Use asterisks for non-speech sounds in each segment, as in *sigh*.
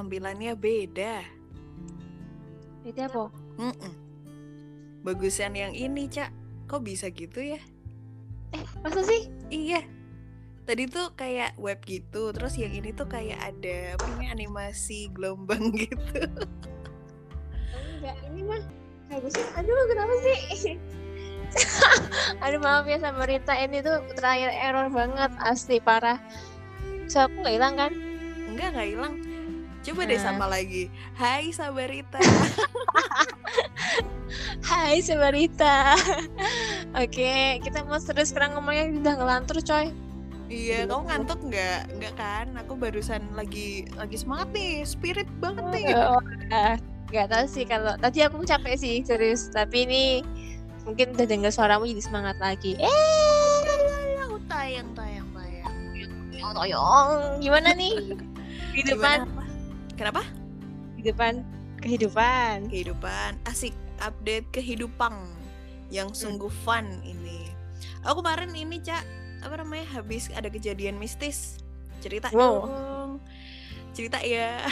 tampilannya beda. Itu apa? Mm-mm. Bagusan yang ini, Cak. Kok bisa gitu ya? Masa sih? Iya. Tadi tuh kayak web gitu, terus yang ini tuh kayak ada apa namanya animasi gelombang *laughs* gitu. Enggak, ini mah bagusnya. Aduh, kenapa sih? *laughs* Aduh maaf ya sama Rita ini tuh terakhir error banget asli parah. So aku nggak hilang kan? Enggak, nggak hilang. Coba deh Nah. sama lagi. Hai Sabarita. *laughs* Hai sama Rita. *laughs* Oke, kita mau terus sekarang ngomongnya udah ngelantur coy. iya, kamu ngantuk nggak? Nggak kan? Aku barusan lagi lagi semangat nih, spirit banget nih. Oh, ah, nggak tahu sih kalau tadi aku capek sih serius. Tapi ini mungkin udah dengar suaramu jadi semangat lagi. Eh, Aku tayang, tayang, tayang. toyong. Gimana nih? *laughs* Gimana apa? Kenapa? kehidupan, kehidupan. kehidupan. Asik. Update kehidupan yang sungguh fun ini. Aku kemarin ini cak apa namanya habis ada kejadian mistis. Cerita Wow. dong. Cerita ya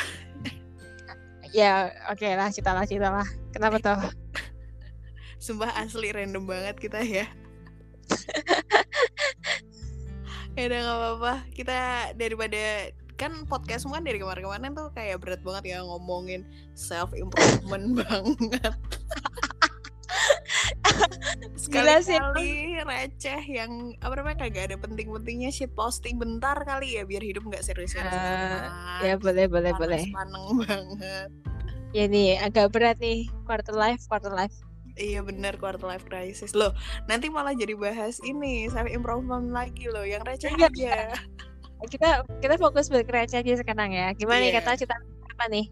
*laughs* Ya, oke lah, cerita lah, cerita lah. Kenapa tuh? *laughs* sumpah asli random banget kita ya. *laughs* Ya udah nggak apa-apa. Kita daripada kan podcast semua dari kemarin-kemarin tuh kayak berat banget ya ngomongin self improvement *laughs* banget Gila *laughs* sih, sekali-kali receh yang apa namanya kagak ada penting-pentingnya shit posting bentar kali ya biar hidup nggak serius-serius amat. Ya boleh, boleh, Panas boleh. paneng *laughs* banget Ya nih, agak berat nih. Quarter life, quarter life. Iya bener quarter life crisis loh. Nanti malah jadi bahas ini self improvement lagi loh, yang receh Enggak. aja. Kita kita fokus berkreasi aja sekarang ya. Gimana nih Iya. kata cerita apa nih?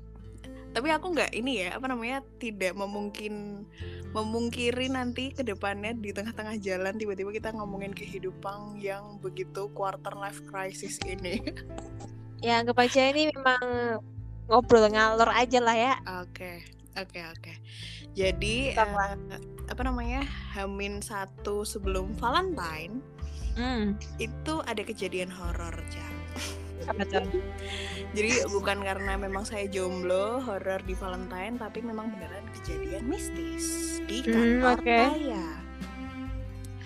Tapi aku nggak ini ya apa namanya tidak memungkin memungkiri nanti ke depannya di tengah-tengah jalan tiba-tiba kita ngomongin kehidupan yang begitu quarter life crisis ini. *laughs* Ya anggap aja ini memang ngobrol ngalor aja lah ya. Oke, oke, oke. Jadi Sama. eh, apa namanya Hamin satu sebelum Valentine Hmm, itu ada kejadian horor, apa tuh? *laughs* Jadi bukan karena memang saya jomblo horor di Valentine, tapi memang beneran kejadian mistis di Hmm, kantor oke. saya.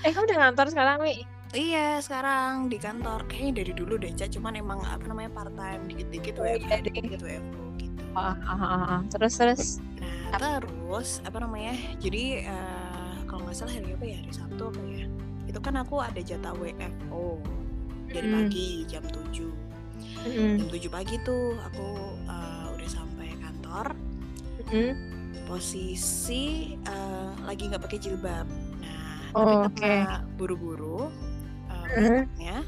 Eh kamu udah ngantor sekarang, Wi? Iya, sekarang di kantor. Kayaknya dari dulu deh, Cak. Cuman emang apa namanya part time dikit-dikit Oh, WFH, iya deh. dikit-dikit WFO gitu. Ah, ah, ah, ah. Terus terus. Nah, terus apa namanya? Jadi eh, kalau nggak salah hari apa ya? Hari Sabtu apa ya? Itu kan aku ada jatah WFO dari Mm. pagi jam 7. Mm, Jam 7 pagi tuh aku eh, udah sampai kantor. mm. Posisi eh, lagi nggak pakai jilbab. Nah, Oh, tapi karena buru-buru eh, Mm.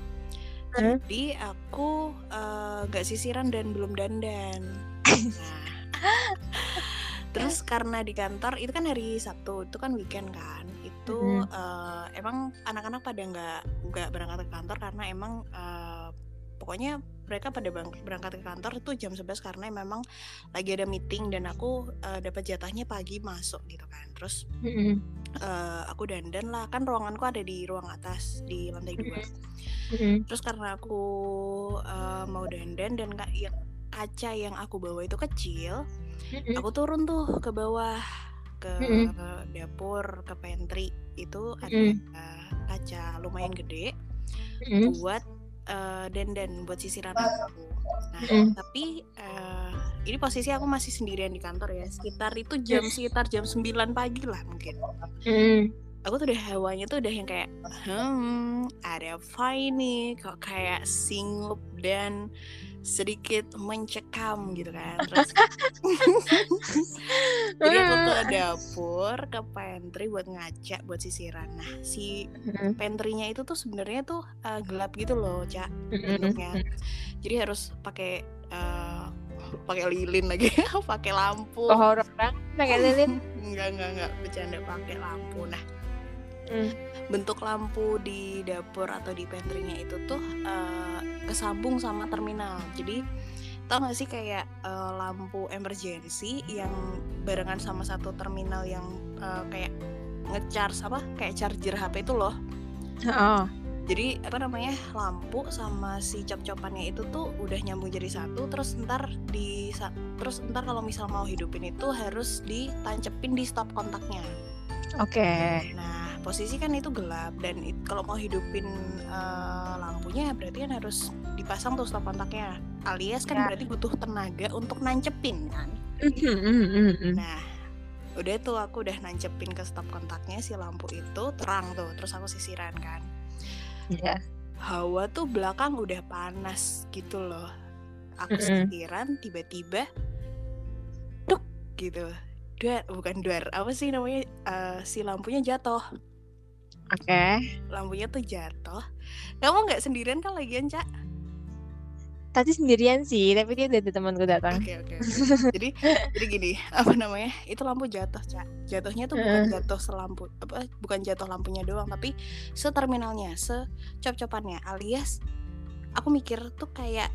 Mm. jadi aku nggak sisiran dan belum dandan. *clears throat* Nah, terus karena di kantor itu kan hari Sabtu itu kan weekend kan. Itu Mhm. eh, emang anak-anak pada nggak nggak berangkat ke kantor karena emang eh, pokoknya mereka pada berangkat ke kantor itu jam 11 karena memang lagi ada meeting dan aku eh, dapat jatahnya pagi masuk gitu kan. Terus Mm, eh, aku dandan lah. Kan ruanganku ada di ruang atas di lantai dua. Mm, terus karena aku eh, mau dandan dan ka- yang kaca yang aku bawa itu kecil mm. aku turun tuh ke bawah ke Mm-mm. dapur ke pantry itu ada Mm. uh, kaca lumayan gede Mm. buat uh, dandan buat sisiran aku nah Mm. tapi uh, ini posisi aku masih sendirian di kantor ya sekitar itu jam sekitar jam 9 pagi lah mungkin Mm. aku tuh udah hawanya tuh udah yang kayak hmm ada apa ini kok kayak singgup dan sedikit mencekam gitu kan terus *laughs* jadi aku ke dapur ke pantry buat ngaca buat sisiran nah si Mm. pantrynya itu tuh sebenarnya tuh uh, gelap gitu loh cak Mm. bentuknya jadi harus pakai uh, pakai lilin lagi *laughs* pakai lampu Kok horor banget pakai lilin? *laughs* enggak enggak enggak bercanda pakai lampu nah Mm. bentuk lampu di dapur atau di pantrynya itu tuh eh, kesambung sama terminal jadi tau gak sih kayak eh, lampu emergency yang barengan sama satu terminal yang eh, kayak ngecharge apa kayak charger HP itu loh Oh. jadi apa namanya lampu sama si cop-copannya itu tuh udah nyambung jadi satu terus ntar di terus ntar kalau misal mau hidupin itu harus ditancepin di stop kontaknya Oke. nah posisi kan itu gelap dan it- kalau mau hidupin eh, lampunya berarti kan harus dipasang tuh stop kontaknya alias kan Ya. berarti butuh tenaga untuk nancepin kan Mhm, mhm, mhm. Nah, udah tuh aku udah nancepin ke stop kontaknya si lampu itu terang tuh, terus aku sisiran kan. Iya. Hawa tuh belakang udah panas gitu loh. Aku sisiran tiba-tiba duk gitu. Duar, bukan duar, apa sih namanya? Eh, si lampunya jatuh. Oke. Lampunya tuh jatuh. Kamu nggak sendirian kan lagian, Cak? Tadi sendirian sih, tapi dia ada temanku datang. Oke oke. oke. jadi jadi gini apa namanya itu lampu jatuh cak. Jatuhnya tuh bukan jatuh selampu apa bukan jatuh lampunya doang tapi seterminalnya secop-copannya alias aku mikir tuh kayak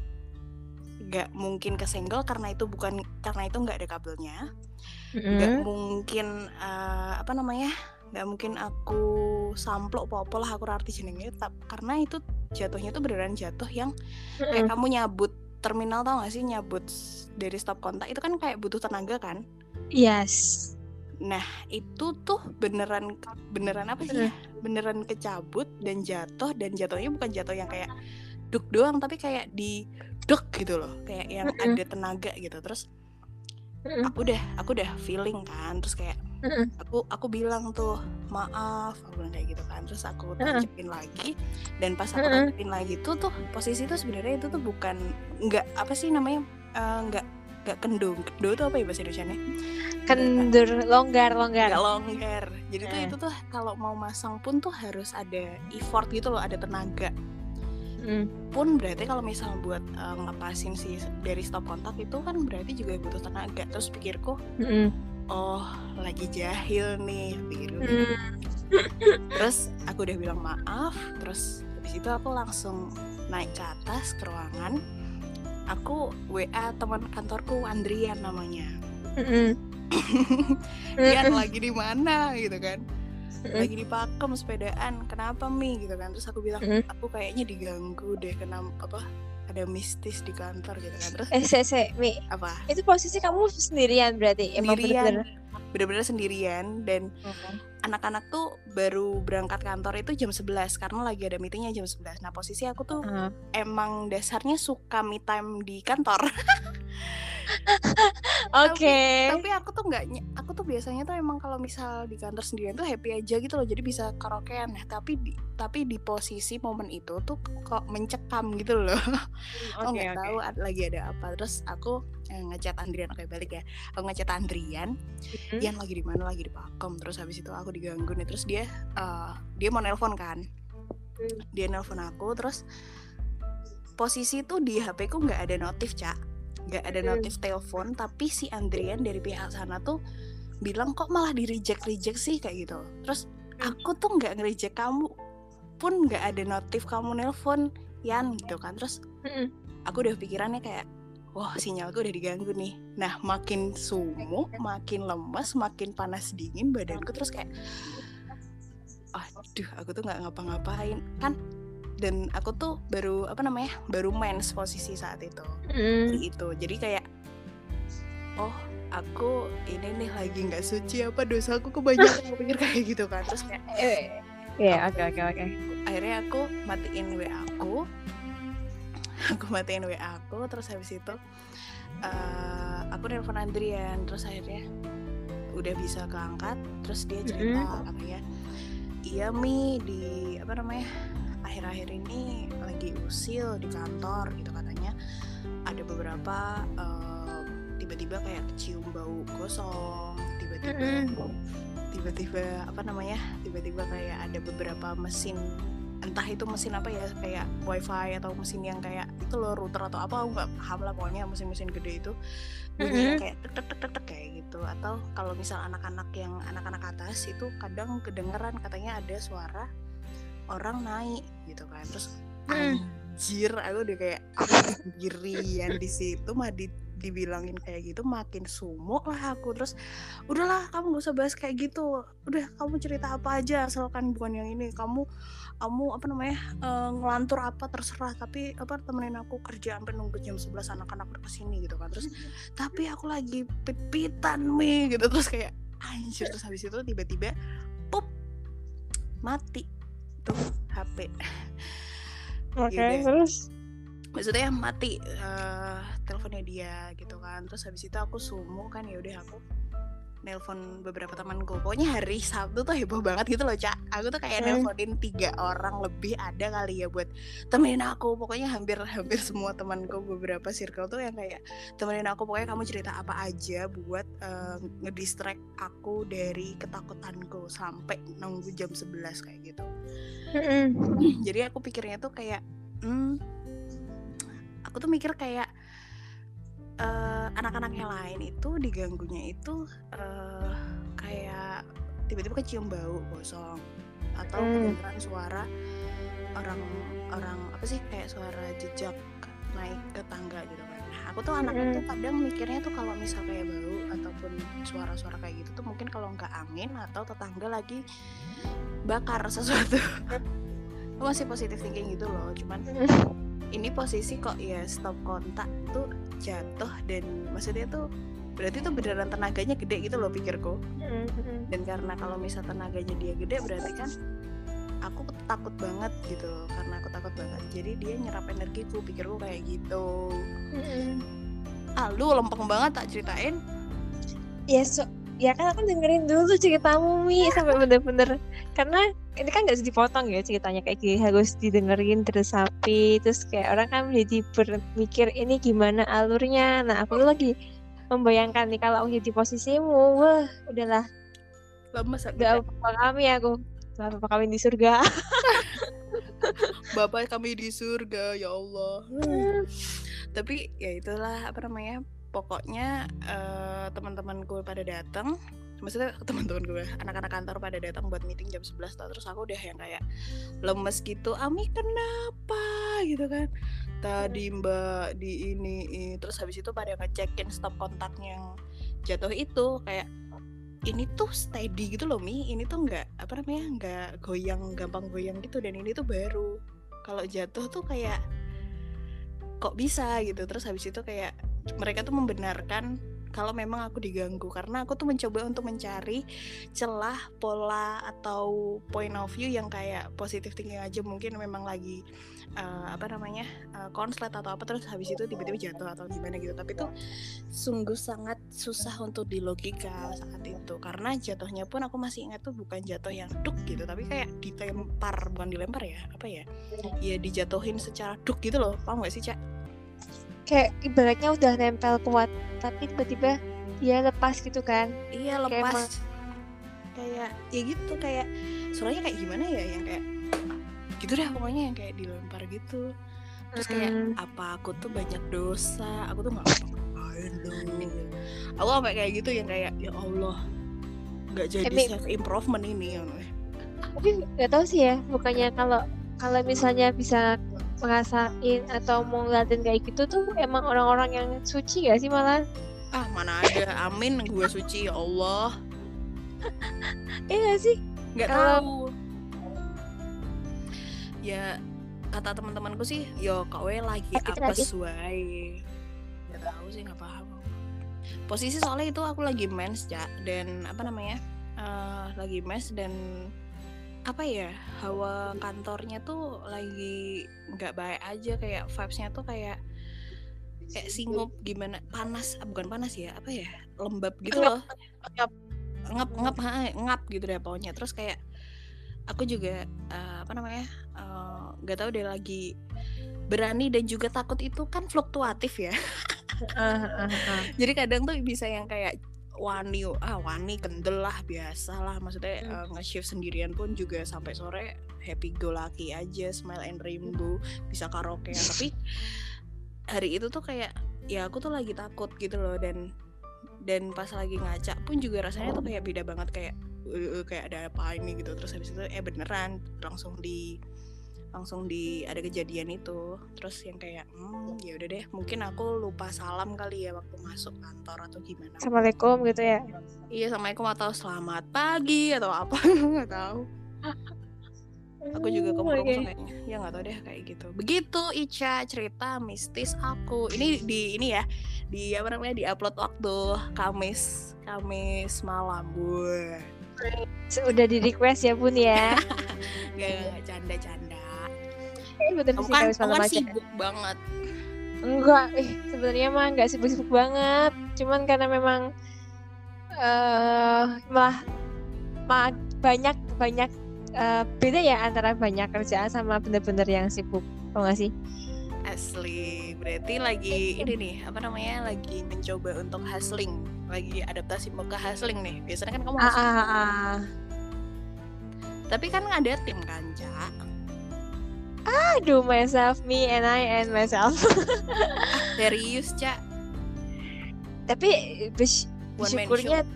nggak mungkin kesenggol karena itu bukan karena itu nggak ada kabelnya nggak Mhm. mungkin eh, apa namanya nggak mungkin aku samplok popo lah aku arti jenengnya tap- karena itu jatuhnya tuh beneran jatuh yang kayak Mhm. kamu nyabut terminal tau gak sih nyabut dari stop kontak itu kan kayak butuh tenaga kan Yes. nah itu tuh beneran beneran apa sih ya beneran kecabut dan jatuh dan jatuhnya bukan jatuh yang kayak duk doang tapi kayak di duk gitu loh kayak yang Mm-mm. ada tenaga gitu terus Aku udah aku udah feeling kan terus kayak aku aku bilang tuh maaf aku bilang kayak gitu kan terus aku Heeh. tancepin lagi dan pas aku Heeh. tancepin lagi tuh tuh posisi tuh sebenarnya itu tuh bukan nggak apa sih namanya eh, nggak nggak kendung kendo itu apa ya bahasa Indonesia nya Kendur, longgar, longgar. nggak longgar jadi tuh Eh. itu tuh kalau mau masang pun tuh harus ada effort gitu loh ada tenaga Mhm. pun berarti kalau misal buat ngelepasin si dari stop kontak itu kan berarti juga butuh tenaga terus pikirku Mhm. oh lagi jahil nih pikirku. Mhm. terus aku udah bilang maaf terus habis itu aku langsung naik ke atas ke ruangan aku WA teman kantorku Andrian namanya *laughs* Mhm. Ian lagi di mana gitu kan. *laughs* lagi di Pakem sepedaan kenapa mi gitu kan terus aku bilang Mhm. aku kayaknya diganggu deh kena apa ada mistis di kantor gitu kan terus Eh, se, se, Mi. apa Itu posisi kamu sendirian berarti? Emang sendirian bener-bener? sendirian dan Mhm. anak-anak tuh baru berangkat kantor itu jam 11 karena lagi ada meetingnya jam 11 nah posisi aku tuh Ah. emang dasarnya suka me time di kantor *laughs* *laughs* Oke. tapi aku tuh nggak aku tuh biasanya tuh emang kalau misal di kantor sendirian tuh happy aja gitu loh jadi bisa karaokean. Nah tapi di tapi di posisi momen itu tuh kok mencekam gitu loh. *laughs* Oke, nggak oke. tahu ad- lagi ada apa. Terus aku eh, ngechat Andrian oke balik ya. Aku ngechat Andrian Mhm. Ian lagi di mana? Lagi di Pakem. Terus habis itu aku diganggu nih. Terus dia eh, dia mau nelpon kan? Hmm. dia nelpon aku terus posisi tuh di HP ku nggak ada notif cak nggak ada Hmm. notif telepon tapi si Andrian dari pihak sana tuh bilang kok malah di reject reject sih? kayak gitu. Terus Hmm. aku tuh nggak nge-reject kamu pun nggak ada notif kamu nelpon Yan gitu kan. Terus Mhm. aku udah pikirannya kayak wah sinyalku udah diganggu nih. Nah makin sumuh makin lemas makin panas dingin badanku terus kayak aduh aku tuh nggak ngapa-ngapain. Kan dan aku tuh baru apa namanya baru mens posisi saat itu. Jadi itu jadi kayak oh aku ini nih lagi nggak suci apa dosaku kebanyakan *laughs* aku pikir kayak gitu kan. Terus kayak Eh, Iya, oke, oke, oke. akhirnya aku matiin WA aku. Aku matiin WA aku terus habis itu eh, aku nelpon Andrian terus akhirnya udah bisa keangkat terus dia cerita katanya iya mi di apa namanya akhir-akhir ini lagi usil di kantor gitu katanya. Ada beberapa eh, tiba-tiba kayak kecium bau gosong tiba-tiba tiba-tiba apa namanya tiba-tiba kayak ada beberapa mesin entah itu mesin apa ya kayak wifi atau mesin yang kayak itu loh router atau apa aku nggak paham lah pokoknya mesin-mesin gede itu. Bunyinya Mm-mm. kayak tek tek tek tek tek kayak gitu. Atau kalau misal anak-anak yang anak-anak atas itu kadang kedengeran katanya ada suara orang naik gitu kan. Terus Mm. anjir aku udah kayak sendirian di situ mah di dibilangin kayak gitu makin sumuk lah aku. Terus udahlah kamu gak usah bahas kayak gitu. Udah kamu cerita apa aja asalkan bukan yang ini. Kamu kamu apa namanya uh, ngelantur apa terserah. Tapi apa temenin aku kerja sampai nunggu jam 11 anak-anak ke sini gitu kan. Terus tapi aku lagi pipitan mi gitu. Terus kayak anjir. Terus habis itu tiba-tiba pop mati tuh HP *laughs* oke okay, terus? Maksudnya mati uh, teleponnya dia gitu kan. Terus habis itu aku sumu kan ya udah aku nelpon beberapa temanku pokoknya hari Sabtu tuh heboh banget gitu loh cak. Aku tuh kayak hmm. nelponin tiga orang lebih ada kali ya buat temenin aku. Pokoknya hampir hampir semua temanku beberapa circle tuh yang kayak temenin aku. Pokoknya kamu cerita apa aja buat uh, ngedistract aku dari ketakutanku sampai nunggu jam 11 kayak gitu. Hmm. jadi aku pikirnya tuh kayak hmm, aku tuh mikir kayak uh, anak-anak yang lain itu diganggunya itu uh, kayak tiba-tiba kecium bau kosong atau hmm. kedengeran suara orang orang apa sih kayak suara jejak naik ke tangga gitu kan nah, aku tuh anaknya hmm. tuh kadang mikirnya tuh kalau misal kayak bau ataupun suara-suara kayak gitu tuh mungkin kalau nggak angin atau tetangga lagi bakar sesuatu *laughs* masih positif thinking gitu loh cuman hmm ini posisi kok ya stop kontak tuh jatuh dan maksudnya tuh berarti tuh beneran tenaganya gede gitu loh pikirku mm-hmm. dan karena kalau misal tenaganya dia gede berarti kan aku takut banget gitu loh karena aku takut banget jadi dia nyerap energiku pikirku kayak gitu mm-hmm. ah lu lempeng banget tak ceritain ya so ya kan aku dengerin dulu ceritamu Mi sampai bener-bener. Karena ini kan gak bisa dipotong ya ceritanya kayak gini harus didengerin terus sapi terus kayak orang kan jadi berpikir ini gimana alurnya. Nah aku lagi membayangkan nih kalau aku jadi posisimu wah udahlah. Lemes gak apa kami aku apa kami di surga. Bapak kami di surga ya Allah. Hmm. tapi ya itulah apa namanya pokoknya uh, teman-temanku pada datang maksudnya *laughs* teman-teman gue anak-anak kantor pada datang buat meeting jam 11 tuh, terus aku udah yang kayak lemes gitu Ami kenapa? gitu kan. Tadi mbak di ini, ini. terus habis itu pada ngecekin stop kontaknya yang jatuh itu kayak ini tuh steady gitu loh mi. Ini tuh nggak apa namanya nggak goyang gampang goyang gitu. Dan ini tuh baru. Kalau jatuh tuh kayak kok bisa? gitu. Terus habis itu kayak mereka tuh membenarkan kalau memang aku diganggu. Karena aku tuh mencoba untuk mencari celah pola atau point of view yang kayak positif thinking aja. Mungkin memang lagi uh, apa namanya uh, konslet atau apa terus habis itu tiba-tiba jatuh atau gimana gitu. Tapi itu sungguh sangat susah untuk dilogika saat itu. Karena jatuhnya pun aku masih ingat tuh bukan jatuh yang duk gitu tapi kayak dilempar bukan dilempar ya apa ya? Ya dijatuhin secara duk gitu loh. Paham gak sih cak kayak ibaratnya udah nempel kuat tapi tiba-tiba dia lepas gitu kan. Iya lepas. kayak, kayak ya gitu kayak suaranya kayak gimana ya yang kayak gitu deh pokoknya yang kayak dilempar gitu. Terus kayak mm. apa aku tuh banyak dosa aku tuh nggak ngapain dong. Aku sampai kayak gitu yang kayak ya Allah nggak jadi Emi, self improvement ini ya. Tapi nggak tahu sih ya bukannya kalau kalau misalnya bisa ngerasain atau mau ngeliatin kayak gitu tuh emang orang-orang yang suci gak sih malah? Ah mana ada, amin gue suci ya Allah. *laughs* Iya gak sih? Gak tahu. Ya kata teman-temanku sih, yo kau lagi apa suai. Gak tahu sih nggak paham. Posisi soalnya itu aku lagi mens ya dan apa namanya? Uh, lagi mes dan apa ya hawa kantornya tuh lagi nggak baik aja kayak vibesnya tuh kayak kayak singup gimana panas ah, bukan panas ya apa ya lembab gitu loh. Ngap ngap ngap ngap gitu deh pokoknya. Terus kayak aku juga uh, apa namanya eh, nggak uh, tahu deh lagi berani dan juga takut itu kan fluktuatif ya. Jadi kadang tuh bisa yang kayak wani ah wani kendel lah biasa lah maksudnya hmm. uh, nge-shift sendirian pun juga sampai sore happy go lucky aja smile and rainbow bisa karaoke *laughs* tapi hari itu tuh kayak ya aku tuh lagi takut gitu loh. Dan dan pas lagi ngaca pun juga rasanya tuh kayak beda banget. Kayak uh, kayak ada apa ini? gitu. Terus habis itu eh beneran langsung di langsung di ada kejadian itu. Terus yang kayak hmm, ya udah deh mungkin aku lupa salam kali ya waktu masuk kantor atau gimana. Assalamualaikum gitu ya? Iya assalamualaikum atau selamat pagi atau apa *laughs* nggak tahu. Aku juga Oh, kemurung oke. kayaknya ya nggak tahu deh kayak gitu. Begitu Ica cerita mistis aku. Ini di ini ya di apa namanya di upload waktu Kamis Kamis malam. Gue Sudah di request ya bun ya? *laughs* Gak gak canda canda Eh, bener kamu sih kan kamu kan sibuk banget Enggak, eh sebenarnya mah nggak sibuk-sibuk banget. Cuman karena memang eh malah ma- banyak banyak eh, beda ya antara banyak kerjaan sama bener-bener yang sibuk. Tau gak sih? asli berarti lagi ini nih apa namanya lagi mencoba untuk hustling lagi adaptasi mau ke hustling nih biasanya kan kamu Ah, hustling ah, ah. tapi kan ada tim kan Ca Aduh, myself, me, and I, and myself. *laughs* serius Ca Tapi One bersyukurnya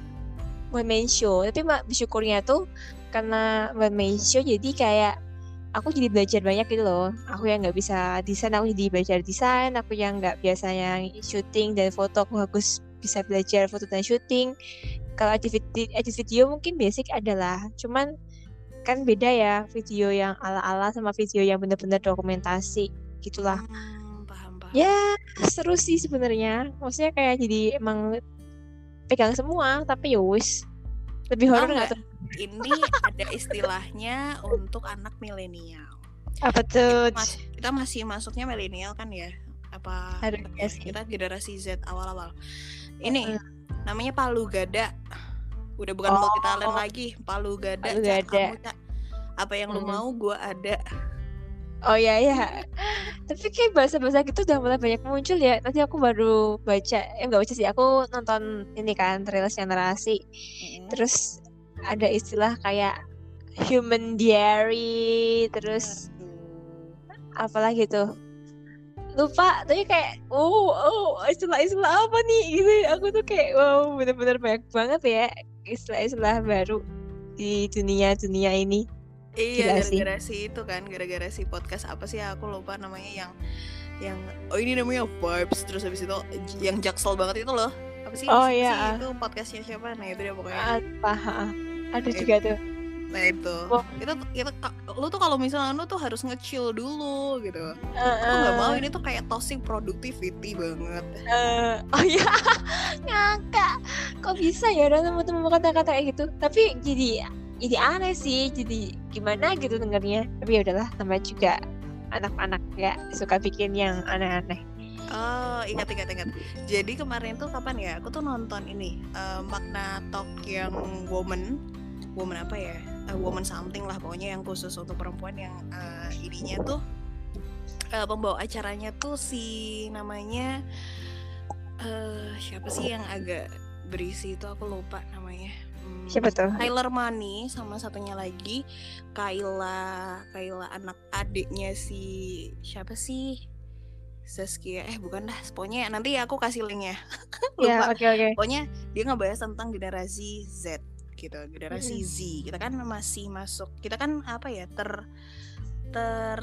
one man show. Tapi mak bersyukurnya tuh karena one man show jadi kayak aku jadi belajar banyak gitu loh. Aku yang nggak bisa desain, aku jadi belajar desain. Aku yang nggak biasanya syuting dan foto, aku harus bisa belajar foto dan syuting. Kalau edit video mungkin basic adalah, cuman kan beda ya video yang ala-ala sama video yang bener-bener dokumentasi gitulah. Hmm, paham paham Ya seru sih sebenarnya. Maksudnya kayak jadi emang pegang semua, tapi ya wis lebih horor nggak tuh? ini ada istilahnya untuk anak milenial Apa tuh? kita, mas- kita masih masuknya milenial kan ya apa Aduh, iya ya, kita generasi Z awal-awal ini namanya palu gada udah bukan Oh. multi talent lagi palu gada Palu Cak. gada. Kamu, Cak, apa yang lu Mm. mau gua ada Oh ya ya. Tapi kayak bahasa-bahasa gitu udah mulai banyak muncul ya. Nanti aku baru baca, eh nggak baca sih. Aku nonton ini kan trailsnya narasi. Mm. Terus ada istilah kayak human diary, terus apalagi tuh lupa tapi kayak oh oh istilah-istilah apa nih gitu aku tuh kayak wow bener-bener banyak banget ya istilah-istilah baru di dunia dunia ini Iya sih. gara-gara si itu kan gara-gara si podcast apa sih aku lupa namanya yang yang oh ini namanya vibes terus habis itu yang jaksel banget itu loh. Apa sih Oh, iya, si ah. itu podcastnya siapa nah itu dia pokoknya apa ha, ada Eh, juga tuh. Nah itu. Wah. itu itu lu tuh kalau misalnya lu tuh harus nge-chill dulu gitu. Eh, aku nggak mau ini tuh kayak toxic productivity banget. Eh, oh ya *laughs* ngakak. Kok bisa ya orang teman-teman kata-kata kayak gitu? Tapi jadi jadi aneh sih jadi gimana gitu dengarnya tapi ya udahlah sama juga anak-anak ya suka bikin yang aneh-aneh Oh, ingat ingat ingat. Jadi kemarin tuh kapan ya? Aku tuh nonton ini eh, makna talk yang woman, woman apa ya? Eh, woman something lah pokoknya yang khusus untuk perempuan yang eh, ininya tuh eh, pembawa acaranya tuh si namanya eh siapa sih yang agak berisi itu aku lupa namanya. Hmm, siapa tuh? Tyler Money sama satunya lagi. Kayla Kayla anak adiknya si siapa sih? Zaskia eh bukan dah. Pokoknya nanti aku kasih linknya. *laughs* Ya lupa. oke oke. Pokoknya dia ngebahas tentang generasi Z gitu. Generasi Z. Kita kan masih masuk kita kan apa ya ter ter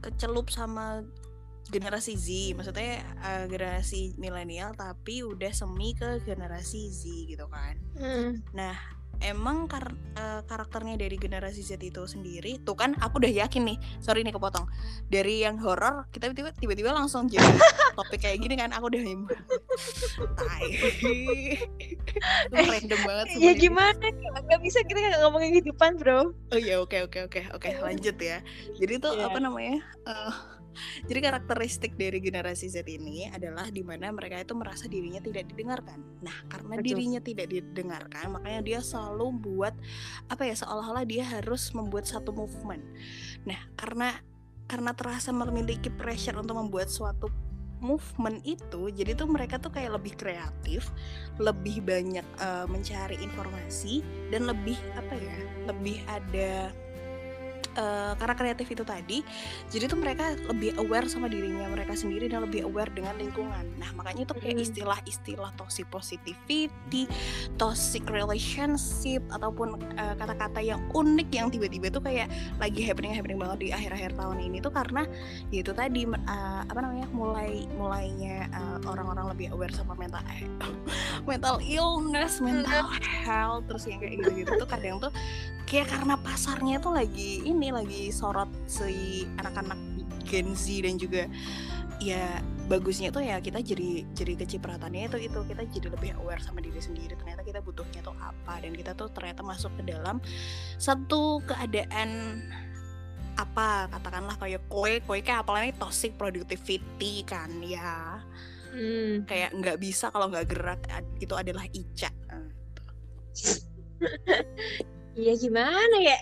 kecelup sama generasi Z maksudnya eh, generasi milenial tapi udah semi ke generasi Z gitu kan Hmm. Nah, emang kar- eh, karakternya dari generasi Z itu sendiri, tuh kan aku udah yakin nih. Sorry nih kepotong. Dari yang horor, kita tiba-tiba langsung jadi *laughs* topik kayak gini kan. Aku udah *laughs* Tai. *laughs* Itu random banget ya sumpah ini. gimana nggak bisa kita nggak ngomongin kehidupan bro Oh iya, oke oke oke. Oke, lanjut ya. Jadi tuh Iya. apa namanya? eh, jadi karakteristik dari generasi Z ini adalah di mana mereka itu merasa dirinya tidak didengarkan. Nah, karena Betul. dirinya tidak didengarkan, makanya dia selalu buat apa ya seolah-olah dia harus membuat satu movement. Nah, karena karena terasa memiliki pressure untuk membuat suatu movement itu, jadi tuh mereka tuh kayak lebih kreatif, lebih banyak eh, mencari informasi dan lebih apa ya, lebih ada uh, karena kreatif itu tadi jadi tuh mereka lebih aware sama dirinya mereka sendiri dan lebih aware dengan lingkungan. Nah makanya itu kayak istilah-istilah toxic positivity toxic relationship ataupun kata kata-kata yang unik yang tiba-tiba tuh kayak lagi happening happening banget di akhir-akhir tahun ini tuh karena ya itu tadi uh, apa namanya mulai mulainya orang-orang uh, lebih aware sama mental eh, mental illness mental health terus yang kayak gitu-gitu tuh kadang tuh kayak karena pasarnya tuh lagi ini lagi sorot si anak-anak Gen Z dan juga ya bagusnya tuh ya kita jadi jadi kecipratannya itu itu kita jadi lebih aware sama diri sendiri. Ternyata kita butuhnya tuh apa? Dan kita tuh ternyata masuk ke dalam satu keadaan apa? Katakanlah kayak kue kue kayak apalagi toxic productivity kan ya. Hmm. kayak nggak bisa kalau nggak gerak itu adalah Ica *laughs* Iya gimana ya?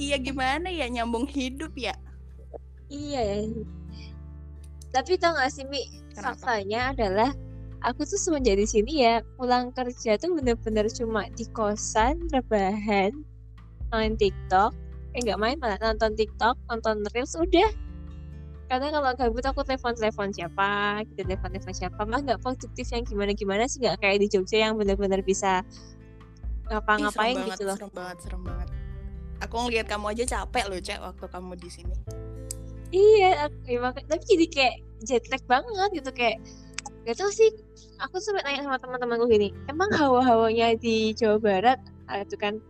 iya gimana ya nyambung hidup ya? Iya ya. Tapi tau gak sih Mi, faktanya adalah aku tuh semenjak di sini ya pulang kerja tuh bener-bener cuma di kosan rebahan main TikTok eh nggak main malah nonton TikTok nonton reels udah karena kalau gabut aku telepon telepon siapa kita telepon telepon siapa mah nggak produktif yang gimana gimana sih nggak kayak di Jogja yang bener-bener bisa ngapa-ngapain gitu loh. Serem banget, serem banget. Aku ngeliat kamu aja capek loh, Cek, waktu kamu di sini. Iya, aku, ya, tapi jadi kayak jet lag banget gitu kayak gak tau sih aku sempat nanya sama teman-temanku gini emang hawa-hawanya di Jawa Barat ah, itu kan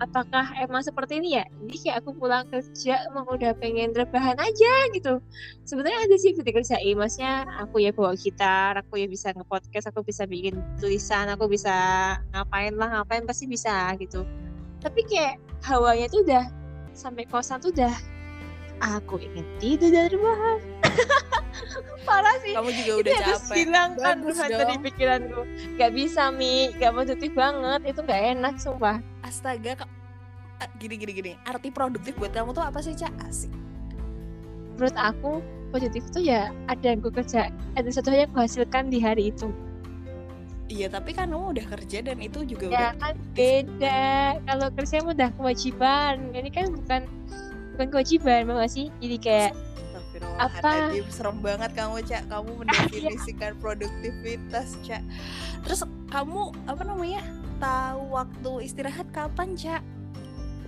apakah emang seperti ini ya? Jadi kayak aku pulang kerja emang udah pengen rebahan aja gitu. Sebenarnya ada sih ketika kerja maksudnya aku ya bawa gitar aku ya bisa nge-podcast aku bisa bikin tulisan aku bisa ngapain lah ngapain pasti bisa gitu. Tapi kayak hawanya tuh udah sampai kosan tuh udah aku ingin tidur dari rebahan *laughs* parah sih. Kamu juga udah itu capek. hilangkan dari pikiranku. Gak bisa mi. Gak produktif banget. Itu gak enak sumpah astaga kok gini gini gini. Arti produktif buat kamu tuh apa sih cak? Asik. Menurut aku positif tuh ya ada yang gue kerja ada satu hal yang gue hasilkan di hari itu. Iya tapi kan kamu udah kerja dan itu juga ya, udah kan beda. Kalau kerja udah kewajiban ini kan bukan bukan kewajiban mau sih? Jadi kayak apa? serem banget kamu cak. Kamu *laughs* mendefinisikan produktivitas cak. Terus kamu apa namanya tahu waktu istirahat kapan cak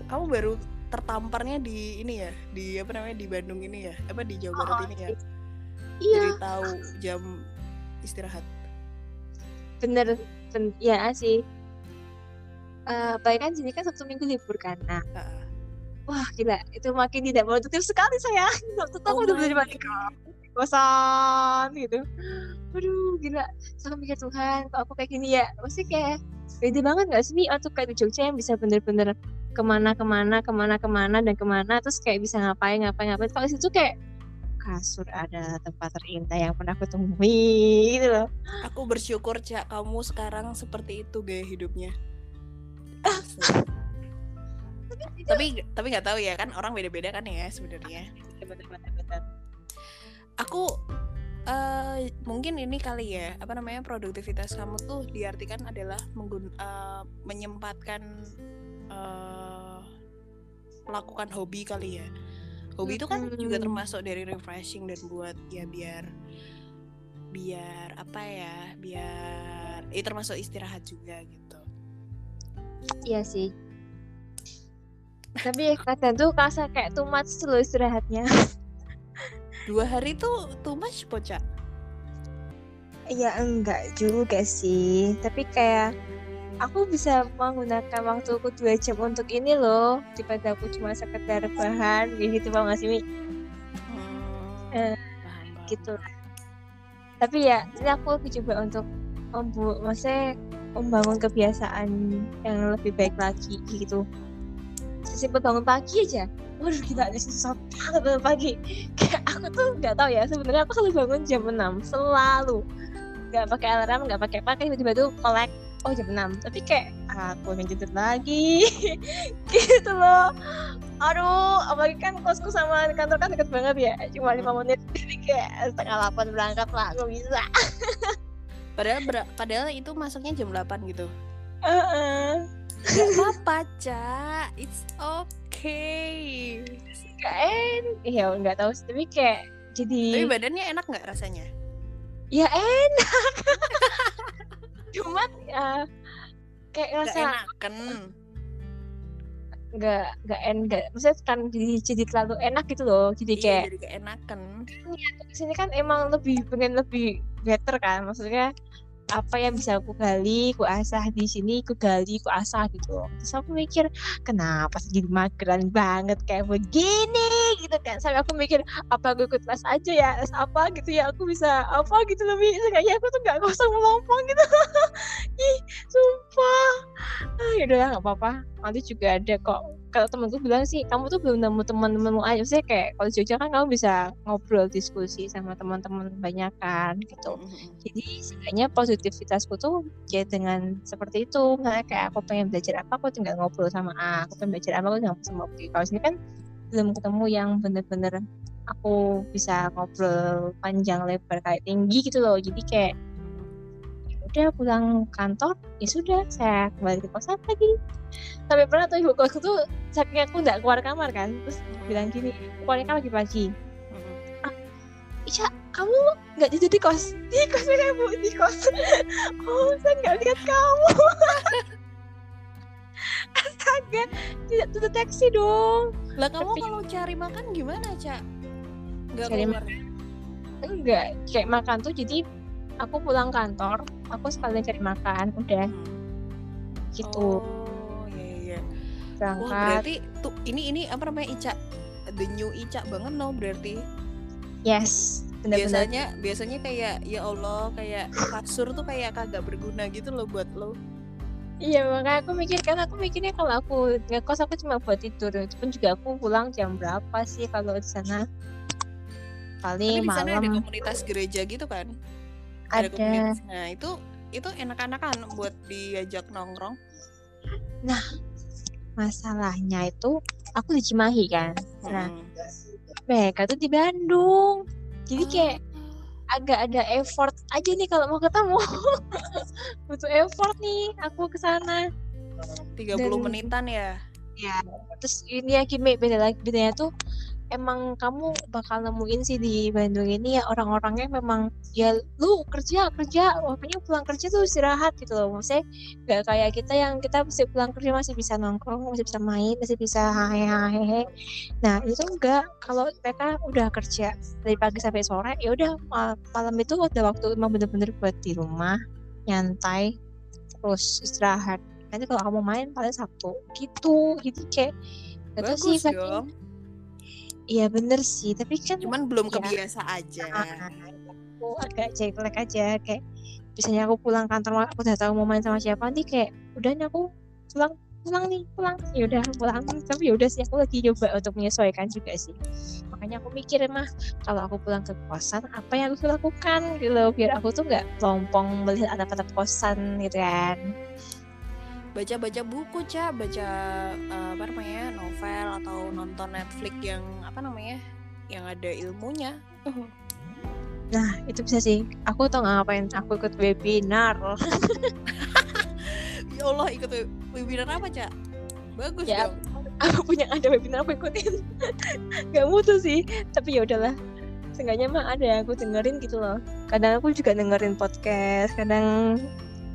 kamu baru tertamparnya di ini ya di apa namanya di Bandung ini ya? Apa di Jawa Barat oh, ini ya? iya. Jadi tahu jam istirahat. Bener ben, ya sih. Uh, baik kan sini kan satu minggu libur kan? Nah uh. wah gila. Itu makin tidak produktif sekali saya. *laughs* Waktu tahu oh udah belajar balik kosan gitu. Aduh gila. Saya mikir Tuhan kok aku kayak gini ya? Pasti kayak beda banget gak sih atau kayak di Jogja yang bisa bener-bener ke mana ke mana ke mana ke mana dan ke mana terus kayak bisa ngapain ngapain ngapain. Kalau situ kayak kasur ada tempat terindah yang pernah aku temui gitu loh. Aku bersyukur cak kamu sekarang seperti itu gaya hidupnya. *laughs* Tapi tapi nggak tahu ya kan orang beda-beda kan ya sebenarnya. Aku uh, mungkin ini kali ya apa namanya produktivitas kamu tuh diartikan adalah menggun uh, menyempatkan uh, melakukan hobi kali ya. Hobi itu kan juga termasuk dari refreshing dan buat ya biar biar apa ya biar itu eh, termasuk istirahat juga gitu. Iya sih. Tapi kadang tuh kasar kayak too much dulu istirahatnya *laughs* dua hari tuh too much poca ya enggak juga sih. Tapi kayak aku bisa menggunakan waktuku dua jam untuk ini loh. Daripada aku cuma sekedar bahan gitu bang nggak sih mi? Hmm, eh, gitu tapi ya ini aku coba untuk membuat maksudnya membangun kebiasaan yang lebih baik lagi gitu. Sesimpel bangun pagi aja waduh kita ada susah banget pagi. Kayak aku tuh nggak tahu ya sebenarnya aku selalu bangun jam 6 selalu. Nggak pakai alarm nggak pakai pakai tiba-tiba tuh melek oh jam 6 tapi kayak aku ingin tidur lagi. *laughs* Gitu loh. Aduh apalagi kan kosku sama kantor kan deket banget ya cuma lima menit. *laughs* Jadi kayak setengah delapan berangkat lah aku bisa. *laughs* Padahal padahal itu masuknya jam 8 gitu. Uh -uh. Gak apa-apa, Ca. It's okay. Gak en, ya nggak tahu sih, tapi kayak jadi Tapi badannya enak nggak rasanya? ya enak. *laughs* Cuman ya kayak Gak rasa enakan. nggak nggak en nggak maksudnya kan jadi jadi terlalu enak gitu loh jadi Iya, kayak jadi gak enakan. sini kan emang lebih pengen lebih better kan maksudnya apa yang bisa aku gali, aku asah di sini, aku gali, aku asah gitu. Terus aku mikir, kenapa sih jadi mageran banget kayak begini gitu kan. Sampai aku mikir, apa aku ikut les aja ya, les apa gitu ya, aku bisa apa gitu lebih. Kayaknya aku tuh gak kosong melompong gitu. *laughs* Ih, sumpah. Ah, yaudah lah, gak apa-apa. Nanti juga ada kok. Kalau temenku bilang sih, kamu tuh belum nemu teman-temanmu aja. Maksudnya kayak kalau di Jogja kan kamu bisa ngobrol, diskusi sama teman-teman banyak kan gitu. Jadi sebenarnya positivitasku tuh ya dengan seperti itu. Nggak kayak aku pengen belajar apa aku tinggal ngobrol sama A. Aku pengen belajar apa aku tinggal sama B. Kalau sini kan belum ketemu yang bener-bener aku bisa ngobrol panjang lebar kayak tinggi gitu loh. Jadi kayak ya udah pulang kantor ya sudah saya kembali ke kosan lagi sampai pernah tuh ibu kosku tuh saking aku nggak keluar kamar kan terus bilang gini pokoknya kan pagi-pagi Ica, kamu nggak tidur di kos? Di kos ya bu, di kos. *laughs* Oh, saya nggak lihat kamu. *laughs* Astaga, tidak tuh deteksi dong. Lah kamu Tapi- kalau cari makan gimana, Ca? Gak Cari keluar. Enggak, kayak makan tuh jadi aku pulang kantor, aku sekalian cari makan, udah gitu Oh, iya iya. Wah, berangkat. berarti tuh ini ini apa namanya Ica? The new Ica banget no berarti. Yes, benar-benar. Biasanya biasanya kayak ya Allah kayak kasur tuh kayak kagak berguna gitu loh buat lo. Iya makanya aku mikir kan aku mikirnya kalau aku ngekos aku cuma buat tidur itu pun juga aku pulang jam berapa sih kalau di sana Tapi paling di sana ada malam komunitas gereja gitu kan? Ada komunitas. Nah, itu itu enak-enakan buat diajak nongkrong. masalahnya itu aku di Cimahi kan nah Mm. mereka tuh di Bandung jadi Oh. kayak agak ada effort aja nih kalau mau ketemu *laughs* butuh effort nih aku ke sana 30 Dan- menitan ya. ya terus ini ya Kimi beda lagi bedanya tuh emang kamu bakal nemuin sih di Bandung ini ya orang-orangnya memang ya lu kerja kerja waktunya pulang kerja tuh istirahat gitu loh. Maksudnya nggak kayak kita yang kita masih pulang kerja masih bisa nongkrong masih bisa main masih bisa hehehe nah itu enggak kalau mereka udah kerja dari pagi sampai sore ya udah mal- malam itu ada waktu emang bener-bener buat di rumah nyantai terus istirahat. Nanti kalau kamu main paling Sabtu. Gitu. Jadi kayak sih Bagus saking- dong. Iya bener sih, tapi kan Cuman belum Ya. kebiasa aja. ah, aku agak jet lag aja kayak biasanya aku pulang kantor aku udah tahu mau main sama siapa nanti kayak udah nih aku pulang pulang nih pulang. Ya udah pulang. Tapi ya udah sih aku lagi coba untuk menyesuaikan juga sih. Makanya aku mikir mah kalau aku pulang ke kosan apa yang aku lakukan? Gitu loh biar aku tuh nggak lompong melihat anak-anak kosan gitu kan Baca-baca buku, Ca, baca eh, apa namanya? novel atau nonton Netflix yang apa namanya? yang ada ilmunya. nah itu bisa sih aku tau nggak ngapain aku ikut webinar *laughs* Ya Allah, ikut webinar apa, Ca? Bagus Ya, dong. aku punya ada webinar aku ikutin *laughs* nggak mutu sih tapi ya udahlah seenggaknya mah ada yang aku dengerin gitu loh kadang aku juga dengerin podcast kadang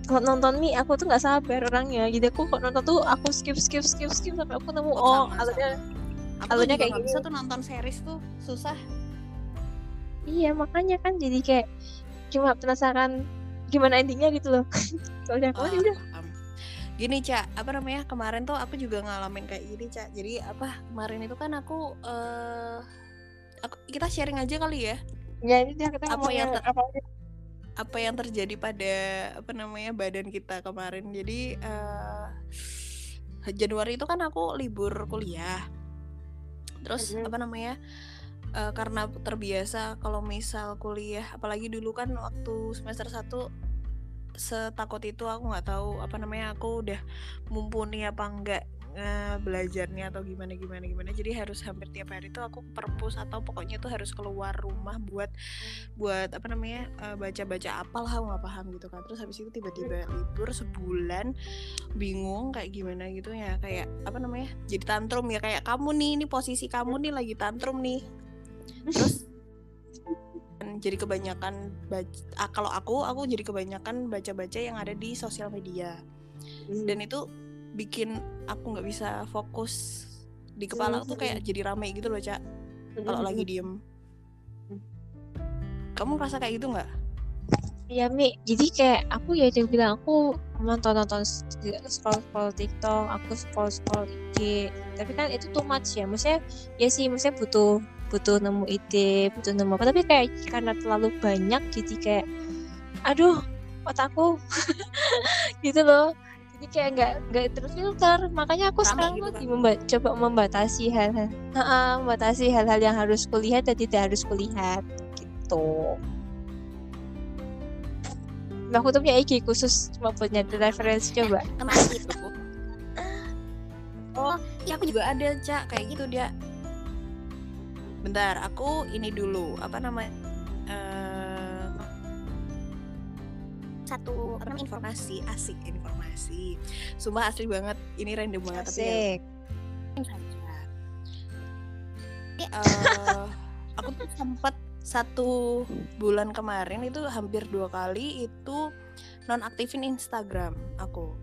kalau nonton nih aku tuh nggak sabar orangnya jadi aku kok nonton tuh aku skip skip skip skip sampai aku nemu Oh, oh, sama, alurnya alurnya kayak gini. bisa tuh nonton series tuh susah. iya makanya kan jadi kayak cuma penasaran gimana endingnya gitu loh *laughs* soalnya aku Ah, udah. Gini, Ca, apa namanya? Kemarin tuh aku juga ngalamin kayak gini, Ca. Jadi apa? Kemarin itu kan aku eh aku kita sharing aja kali ya. ya ini dia kita Apa yang apa apa yang terjadi pada apa namanya badan kita kemarin. Jadi eh Januari itu kan aku libur kuliah. Terus Mhm. apa namanya eh, karena terbiasa kalau misal kuliah apalagi dulu kan waktu semester 1 setakut itu aku nggak tahu apa namanya aku udah mumpuni apa enggak belajarnya atau gimana gimana gimana. Jadi harus hampir tiap hari tuh aku perpus atau pokoknya tuh harus keluar rumah buat buat apa namanya eh, baca-baca apal lah nggak paham gitu kan. Terus habis itu tiba-tiba libur sebulan bingung kayak gimana gitu ya kayak apa namanya jadi tantrum ya kayak kamu nih ini posisi kamu nih lagi tantrum nih. Terus jadi kebanyakan baca, ah, kalau aku aku jadi kebanyakan baca-baca yang ada di sosial media. Dan itu bikin aku nggak bisa fokus di kepala tuh kayak jadi rame gitu loh cak. Kalau lagi diem. Kamu merasa kayak gitu nggak? Iya Mi, jadi kayak aku ya yang bilang aku nonton nonton scroll scroll TikTok, aku scroll scroll IG, tapi kan itu too much ya, maksudnya ya sih, maksudnya butuh butuh nemu ide, butuh nemu apa, tapi kayak karena terlalu banyak jadi kayak, aduh otakku. *laughs* Gitu loh, jadi kayak nggak nggak terfilter, makanya aku Rame sekarang gitu lagi kan? memba- coba membatasi hal-hal, Ha-ha, membatasi hal-hal yang harus kulihat dan tidak harus kulihat gitu. Mbak aku tuh punya IG khusus cuma buat nyari referensi coba. kenapa *laughs* gitu oh ya aku juga ada cak kayak gitu dia bentar aku ini dulu apa namanya satu apa namanya informasi asik informasi sumpah asli banget ini random banget tapi ya Asik. saja. Ini, eh, aku tuh sempat satu bulan kemarin itu hampir dua kali itu nonaktifin Instagram aku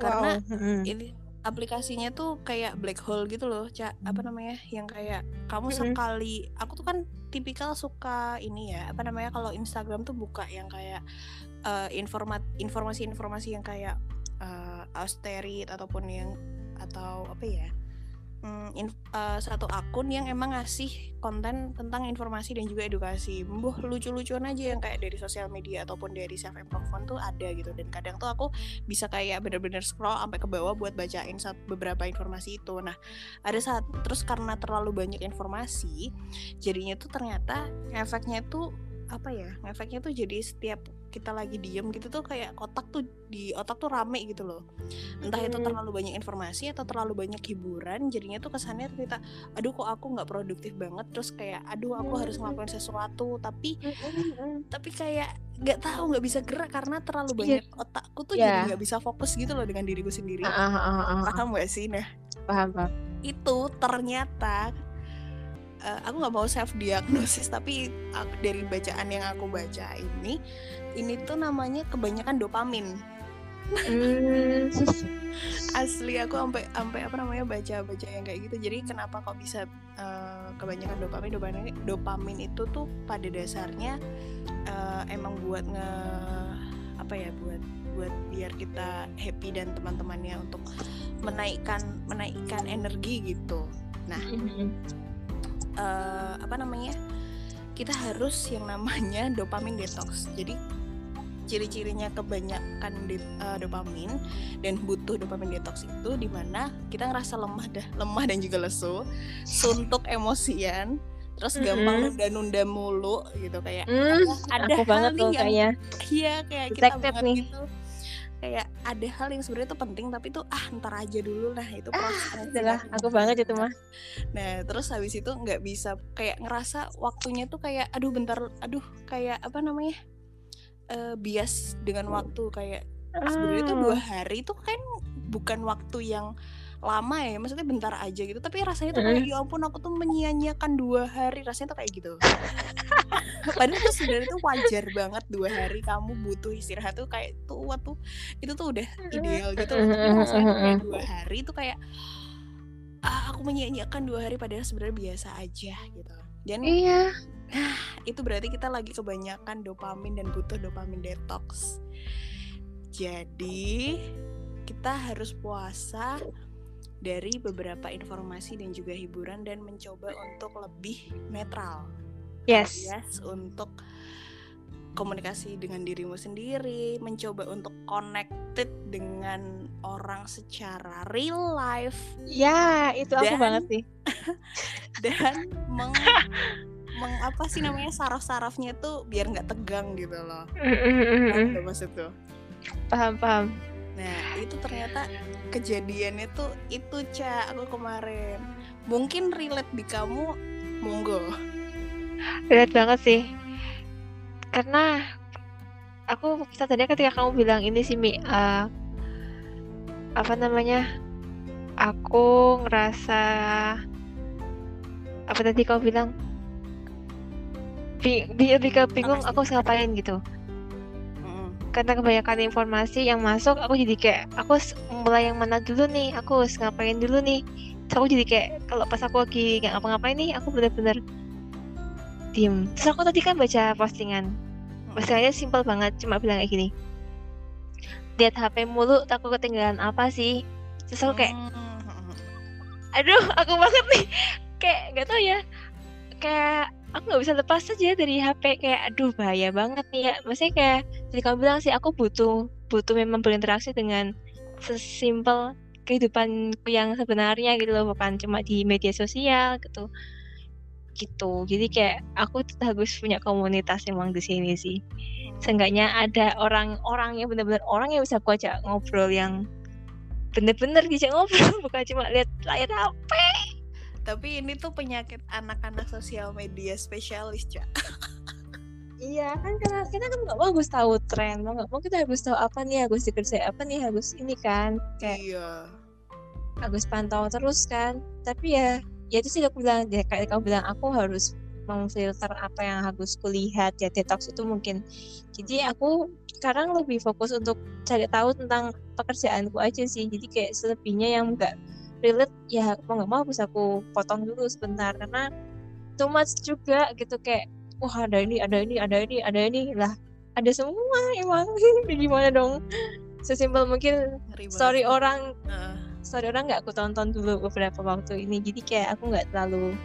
karena Wow. Ini aplikasinya tuh kayak black hole gitu loh cak apa namanya yang kayak kamu Mm-mm. sekali aku tuh kan tipikal suka ini ya apa namanya kalau Instagram tuh buka yang kayak eh, informat informasi-informasi yang kayak eh, austerity ataupun yang atau apa ya mm, inf- eh, satu akun yang emang ngasih konten tentang informasi dan juga edukasi. Mbuh lucu-lucuan aja yang kayak dari sosial media ataupun dari self improvement tuh ada gitu. Dan kadang tuh aku bisa kayak bener-bener scroll sampai ke bawah buat bacain beberapa informasi itu. Nah ada saat terus karena terlalu banyak informasi jadinya tuh ternyata efeknya tuh apa ya efeknya tuh jadi setiap kita lagi diem gitu tuh kayak otak tuh di otak tuh rame gitu loh entah itu Mm. terlalu banyak informasi atau terlalu banyak hiburan jadinya tuh kesannya tuh kita aduh kok aku nggak produktif banget terus kayak aduh aku harus ngelakuin sesuatu tapi tapi kayak nggak tahu nggak bisa gerak karena terlalu Iya. banyak otakku tuh Iya. jadi nggak bisa fokus gitu loh dengan diriku sendiri ah, ah, ah, ah. paham gak sih nah Paham paham. itu ternyata eh, aku nggak mau self diagnosis tapi aku- dari bacaan yang aku baca ini ini tuh namanya kebanyakan dopamin Hmm. *laughs* asli aku sampai sampai apa namanya baca baca yang kayak gitu jadi kenapa kok bisa eh, kebanyakan dopamin dopamin dopamin itu tuh pada dasarnya eh, emang buat nge apa ya buat buat biar kita happy dan teman-temannya untuk menaikkan menaikkan energi gitu nah Mm-mm. Eh, apa namanya kita harus yang namanya *laughs* dopamin detox jadi ciri-cirinya kebanyakan de- eh, dopamin dan butuh dopamin detox itu di mana kita ngerasa lemah dah lemah dan juga lesu suntuk emosian terus gampang Mm-mm. nunda-nunda mulu gitu kayak Hmm, ada aku hal banget nih tuh yang kayaknya. iya kayak kita banget nih. gitu kayak ada hal yang sebenarnya tuh penting tapi tuh ah ntar aja dulu lah itu Ah, proses Adalah aku banget itu mah. Nah, terus habis itu nggak bisa kayak ngerasa waktunya tuh kayak aduh bentar, aduh kayak apa namanya? eh bias dengan waktu kayak sebenarnya itu dua Ah. hari itu kan bukan waktu yang lama ya, maksudnya bentar aja gitu. Tapi rasanya tuh kayak ya ampun aku tuh menyia-nyiakan dua hari, rasanya tuh kayak gitu. *laughs* Padahal tuh sebenarnya tuh wajar banget dua hari kamu butuh istirahat tuh kayak tuh waktu itu tuh udah ideal gitu. loh. Tapi rasanya tuh kayak dua hari tuh kayak ah, aku menyia-nyiakan dua hari padahal sebenarnya biasa aja gitu. Dan Iya. itu berarti kita lagi kebanyakan dopamin dan butuh dopamin detox. Jadi kita harus puasa dari beberapa informasi dan juga hiburan dan mencoba untuk lebih netral. Yes. Alias untuk komunikasi dengan dirimu sendiri, mencoba untuk connected dengan orang secara real life Ya, itu aku Dan- banget sih. *laughs* dan meng, meng apa sih namanya saraf-sarafnya tuh biar nggak tegang gitu loh. Paham nggak maksud tuh? Paham, paham. Nah, itu ternyata kejadiannya tuh itu, Cak, aku kemarin. Mungkin relate di kamu, monggo. Relate banget sih. Karena aku tadi ketika kamu bilang ini sih Mi, uh, apa namanya? Aku ngerasa apa tadi kau bilang? Bi, bi ke bingung aku harus ngapain gitu karena kebanyakan informasi yang masuk aku jadi kayak aku mulai yang mana dulu nih aku harus ngapain dulu nih. Terus aku jadi kayak kalau pas aku lagi nggak ngapa-ngapain nih aku bener-bener diem. Terus aku tadi kan baca postingan. Postingannya simpel banget cuma bilang kayak gini. Lihat HP mulu takut ketinggalan apa sih? Terus aku kayak aduh aku banget nih. Kayak nggak tau ya. Kayak aku nggak bisa lepas aja dari HP kayak aduh bahaya banget nih ya. Maksudnya kayak jadi kamu bilang sih aku butuh butuh memang berinteraksi dengan sesimpel kehidupanku yang sebenarnya gitu loh bukan cuma di media sosial gitu. Gitu. Jadi kayak aku harus punya komunitas emang di sini sih. Seenggaknya ada orang-orang yang benar-benar orang yang bisa aku ajak ngobrol yang bener-bener bisa ngobrol *laughs* bukan cuma lihat layar HP tapi ini tuh penyakit anak-anak sosial media spesialis cak. Iya kan karena kita kan nggak bagus tahu tren mau nggak mau kita harus tahu apa nih harus dikerjain apa nih harus ini kan kayak iya. harus pantau terus kan. Tapi ya ya itu sih aku bilang ya kayak kamu bilang aku harus memfilter apa yang harus kulihat. Ya detox itu mungkin. Jadi aku sekarang lebih fokus untuk cari tahu tentang pekerjaanku aja sih. Jadi kayak selebihnya yang enggak relate ya mau nggak mau bisa aku potong dulu sebentar karena too much juga gitu kayak wah ada ini ada ini ada ini ada ini. Lah ada semua emang. *laughs* Gimana dong? Sesimpel mungkin story orang uh. story orang nggak aku tonton dulu beberapa waktu ini jadi kayak aku nggak terlalu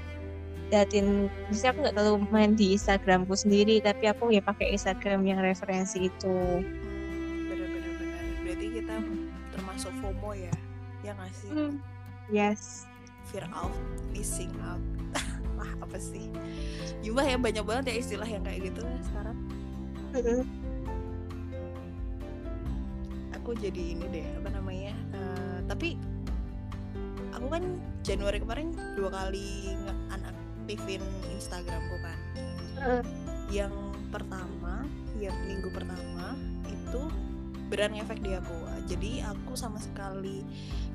datin misalnya aku nggak terlalu main di Instagramku sendiri tapi aku ya pakai Instagram yang referensi itu. Hmm, bener-bener bener. Berarti kita termasuk FOMO ya? Ya nggak sih? Hmm yes. Fear out missing out. *laughs* Wah apa sih? Jumlah ya banyak banget ya istilah yang kayak gitu ya sekarang aku jadi ini deh apa namanya uh, tapi aku kan Januari kemarin dua kali aktifin Instagramku kan. Yang pertama yang minggu pertama itu beran efek di aku. Jadi aku sama sekali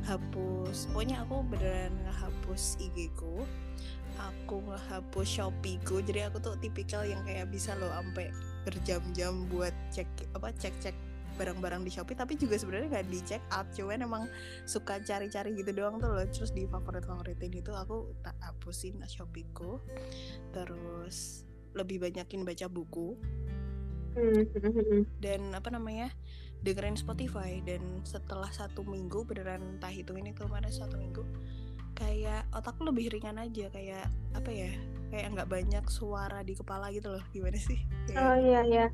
hapus pokoknya aku beneran ngehapus IG ku. Aku ngehapus Shopee ku. Jadi aku tuh tipikal yang kayak bisa loh sampai berjam-jam buat cek apa cek-cek barang-barang di Shopee. Tapi juga sebenarnya nggak di check out cuman emang suka cari-cari gitu doang tuh loh. Terus di favorit-favoritin itu aku tak hapusin Shopee ku. Terus lebih banyakin baca buku. Hmm, dan apa namanya dengerin Spotify dan setelah satu minggu beneran entah ini kemarin satu minggu kayak otakku lebih ringan aja kayak apa ya kayak nggak banyak suara di kepala gitu loh gimana sih? Kayak, oh iya iya.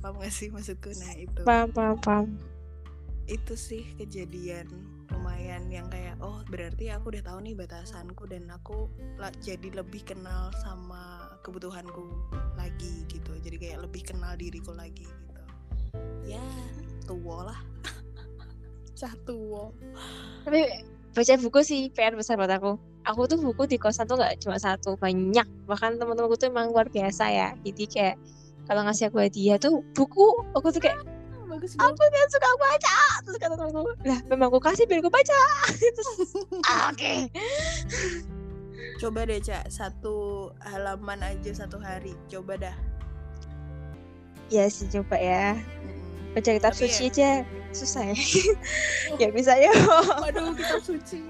Paham gak sih maksudku? Nah itu. Paham paham paham. Itu sih kejadian lumayan yang kayak oh berarti aku udah tahu nih batasanku dan aku jadi lebih kenal sama kebutuhanku lagi gitu. Jadi kayak lebih kenal diriku lagi gitu ya tua lah. *laughs* Cah tua tapi baca buku sih PR besar buat aku. Aku tuh buku di kosan tuh gak cuma satu banyak. Bahkan teman-temanku tuh emang luar biasa ya. Jadi kayak kalau ngasih aku hadiah tuh buku aku tuh kayak bagus aku kan suka baca terus kata temanku lah memang aku kasih biar aku baca. *laughs* Ah, oke. Okay. coba deh cak satu halaman aja satu hari. Coba dah. Ya sih coba ya baca kitab Tapi suci ya. aja susah ya *laughs* ya bisa ya waduh kitab suci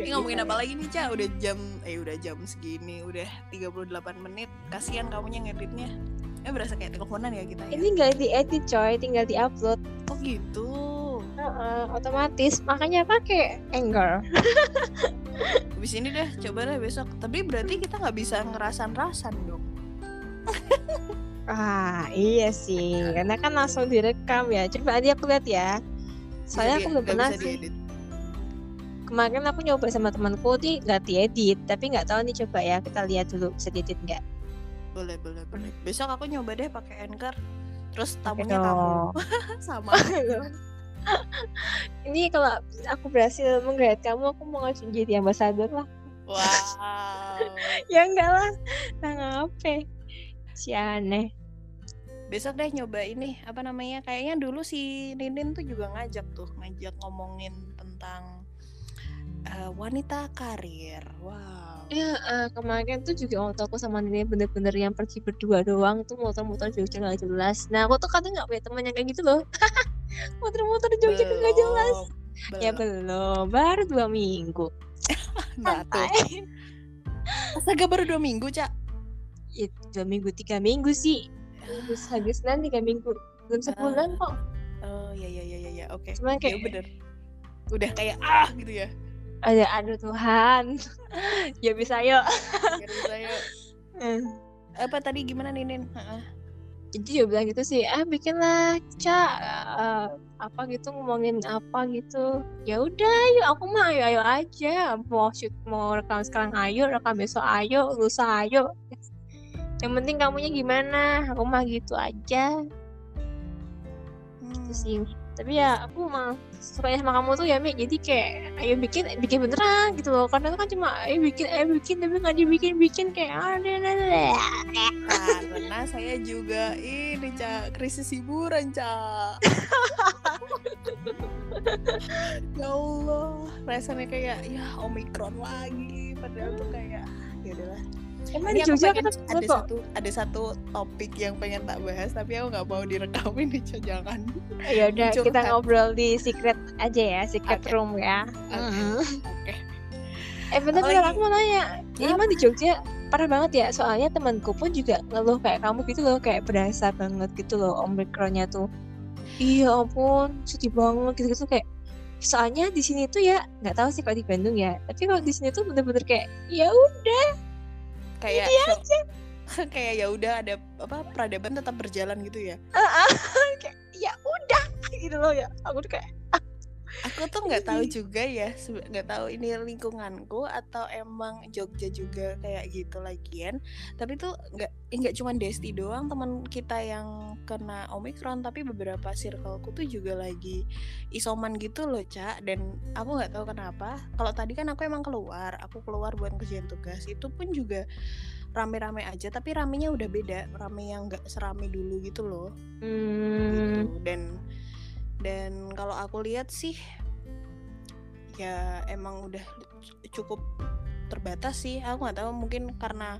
ini ngomongin apa lagi nih Ca? Udah jam eh udah jam segini, udah 38 menit. Kasihan kamunya ngeditnya. Eh berasa kayak teleponan ya kita ya. Ini nggak diedit coy, tinggal diupload. Oh gitu. Uh -uh, otomatis, makanya pakai Anchor. *laughs* Habis ini deh, coba deh besok. Tapi berarti kita nggak bisa ngerasan-rasan dong. *laughs* Ah, iya sih. Karena kan langsung direkam ya. Coba aja aku lihat ya. Soalnya aku belum pernah sih. Kemarin aku nyoba sama temanku nih nggak diedit, tapi nggak tahu nih coba ya kita lihat dulu bisa diedit nggak. Boleh, boleh, boleh. Besok aku nyoba deh pakai Anchor. Terus tamunya kamu. *laughs* Sama. Ini kalau aku berhasil menggait kamu, aku mau ngajuin jadi ambasador lah. Wow. *laughs* Ya enggak lah. Nah ngapain? Si aneh. Besok deh nyoba ini apa namanya? Kayaknya dulu si Ninin tuh juga ngajak tuh, ngajak ngomongin tentang eh, wanita karir. Wow. Ya eh, kemarin tuh juga waktu aku sama Nini bener-bener yang pergi berdua doang tuh muter-muter Jogja nggak jelas. Nah aku tuh kadang nggak punya teman yang kayak gitu loh. *laughs* muter-muter Jogja nggak jelas. Belum. Ya belum, baru dua minggu. *laughs* Nah, tuh. Santai. Astaga baru dua minggu, Cak. Ya, dua minggu, tiga minggu sih. Hari Senin tiga minggu. Belum sebulan kok. Oh, ya ya ya ya ya. Oke. Cuman Ya kayak bener. Udah kayak ah gitu ya. ada aduh Tuhan. *laughs* ya bisa yuk. Biar saya apa tadi gimana Ninin? Heeh. Jadi dia bilang gitu sih, ah bikinlah Ca eh, apa gitu ngomongin apa gitu. Ya udah, yuk aku mah ayo ayo aja. Mau shoot mau rekam sekarang ayo, rekam besok ayo, lusa ayo. Yang penting kamunya gimana? Aku mah gitu aja. Hmm. Gitu sih. Tapi ya aku mah sukanya sama kamu tuh ya Mi. Jadi kayak ayo bikin bikin beneran gitu loh. Karena itu kan cuma ayo bikin ayo bikin tapi nggak dibikin bikin kayak ada Karena saya juga ini Cak krisis hiburan Cak. *laughs* ya Allah, rasanya kayak ya omikron lagi. Padahal tuh kayak ya. Emang Ini di Jogja pengen- ketemu ada kok. satu ada satu topik yang pengen tak bahas tapi aku nggak mau direkamin Cak, jangan. Ya udah kita Curhat. ngobrol di secret aja ya, secret Oke. room ya. Oke. Mm. Oke. Eh bener Apalagi? aku mau nanya. Ini mah di Jogja parah banget ya. Soalnya temanku pun juga ngeluh kayak kamu gitu loh, kayak berasa banget gitu loh omikronnya tuh. Iya ampun, sedih banget gitu-gitu kayak soalnya di sini tuh ya nggak tahu sih kalau di Bandung ya tapi kalau di sini tuh bener-bener kayak ya udah Kayak *laughs* kayak ya udah ada apa peradaban tetap berjalan gitu ya. *laughs* kayak ya udah gitu loh ya aku tuh kayak Aku tuh nggak tahu *laughs* juga ya, nggak tahu ini lingkunganku atau emang Jogja juga kayak gitu lagian. Tapi tuh nggak nggak cuma Desti doang teman kita yang kena Omikron, tapi beberapa circleku tuh juga lagi isoman gitu loh, Cak. Dan aku nggak tahu kenapa. Kalau tadi kan aku emang keluar, aku keluar buat kerjaan tugas. Itu pun juga rame-rame aja, tapi ramenya udah beda, rame yang nggak serame dulu gitu loh hmm, gitu dan dan kalau aku lihat sih ya emang udah cukup terbatas sih. Aku nggak tahu mungkin karena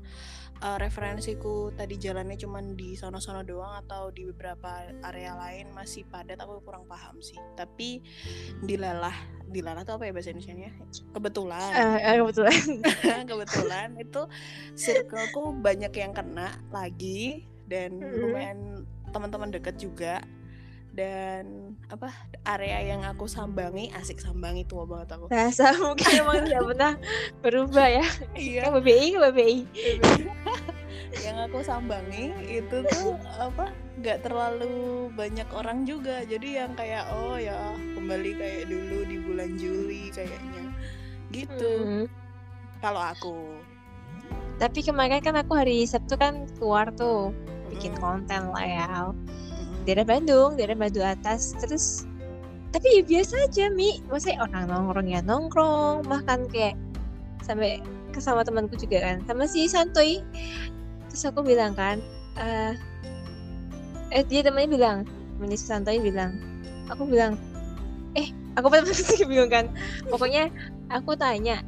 uh, referensiku tadi jalannya cuman di sono-sono doang atau di beberapa area lain masih padat aku kurang paham sih. Tapi dilalah dilalah tuh apa ya bahasa Indonesia kebetulan. Eh, eh, kebetulan. *laughs* Kebetulan itu circleku banyak yang kena lagi dan Mm-mm. lumayan teman-teman deket juga dan apa area yang aku sambangi asik sambangi tua banget aku Rasa *laughs* mungkin emang tidak pernah berubah ya. iya BBI ke BBI. yang aku sambangi itu tuh apa nggak terlalu banyak orang juga jadi yang kayak oh ya kembali kayak dulu di bulan Juli kayaknya gitu Hmm. kalau aku Tapi kemarin kan aku hari Sabtu kan keluar tuh bikin konten lah ya. Daerah Bandung, daerah Bandung atas. Terus tapi ya biasa aja Mi. Maksudnya orang nongkrong ya nongkrong, makan kayak sampai sama temanku juga kan, sama si Santoy. Terus aku bilang kan, eh eh dia temannya bilang, temannya si Santoy bilang, aku bilang, eh aku *laughs* pada bingung kan. Pokoknya aku tanya,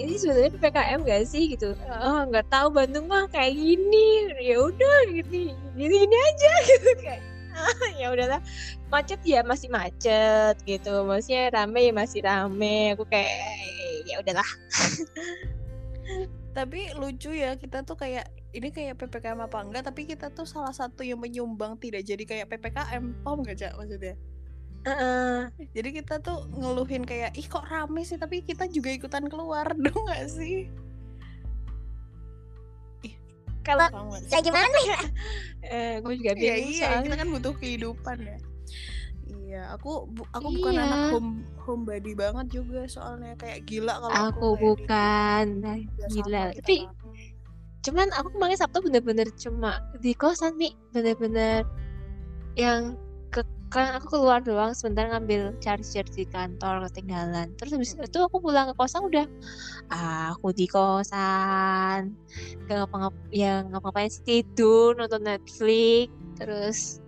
ini sebenarnya ppkm gak sih gitu oh nggak tahu Bandung mah kayak gini ya udah gini gini gini aja *laughs* gitu kayak *laughs* ya udahlah. Macet ya masih macet gitu. Maksudnya rame ya masih rame. Aku kayak ya udahlah. Tapi lucu ya kita tuh kayak ini kayak PPKM apa enggak tapi kita tuh salah satu yang menyumbang tidak jadi kayak PPKM paham gak Cak maksudnya? Heeh. jadi kita tuh ngeluhin kayak ih kok rame sih? Tapi kita juga ikutan keluar *laughs* dong gak sih kalau sih? kayak gimana ya? *laughs* Eh gue juga ya bingung iya soalnya kita kan butuh kehidupan ya. Iya aku bu- aku bukan Iya. anak home homebody banget juga soalnya. Kayak gila kalau aku di- bukan. Nah, udah sama gila. kita tapi banget. cuman aku kemarin Sabtu bener-bener cuma di kosan nih bener-bener yang kan aku keluar doang sebentar ngambil charger di kantor ketinggalan. Terus habis itu aku pulang ke kosan udah aku di kosan. Gak ngapa-ngapa ya ngapa-ngapain sih tidur nonton Netflix. Terus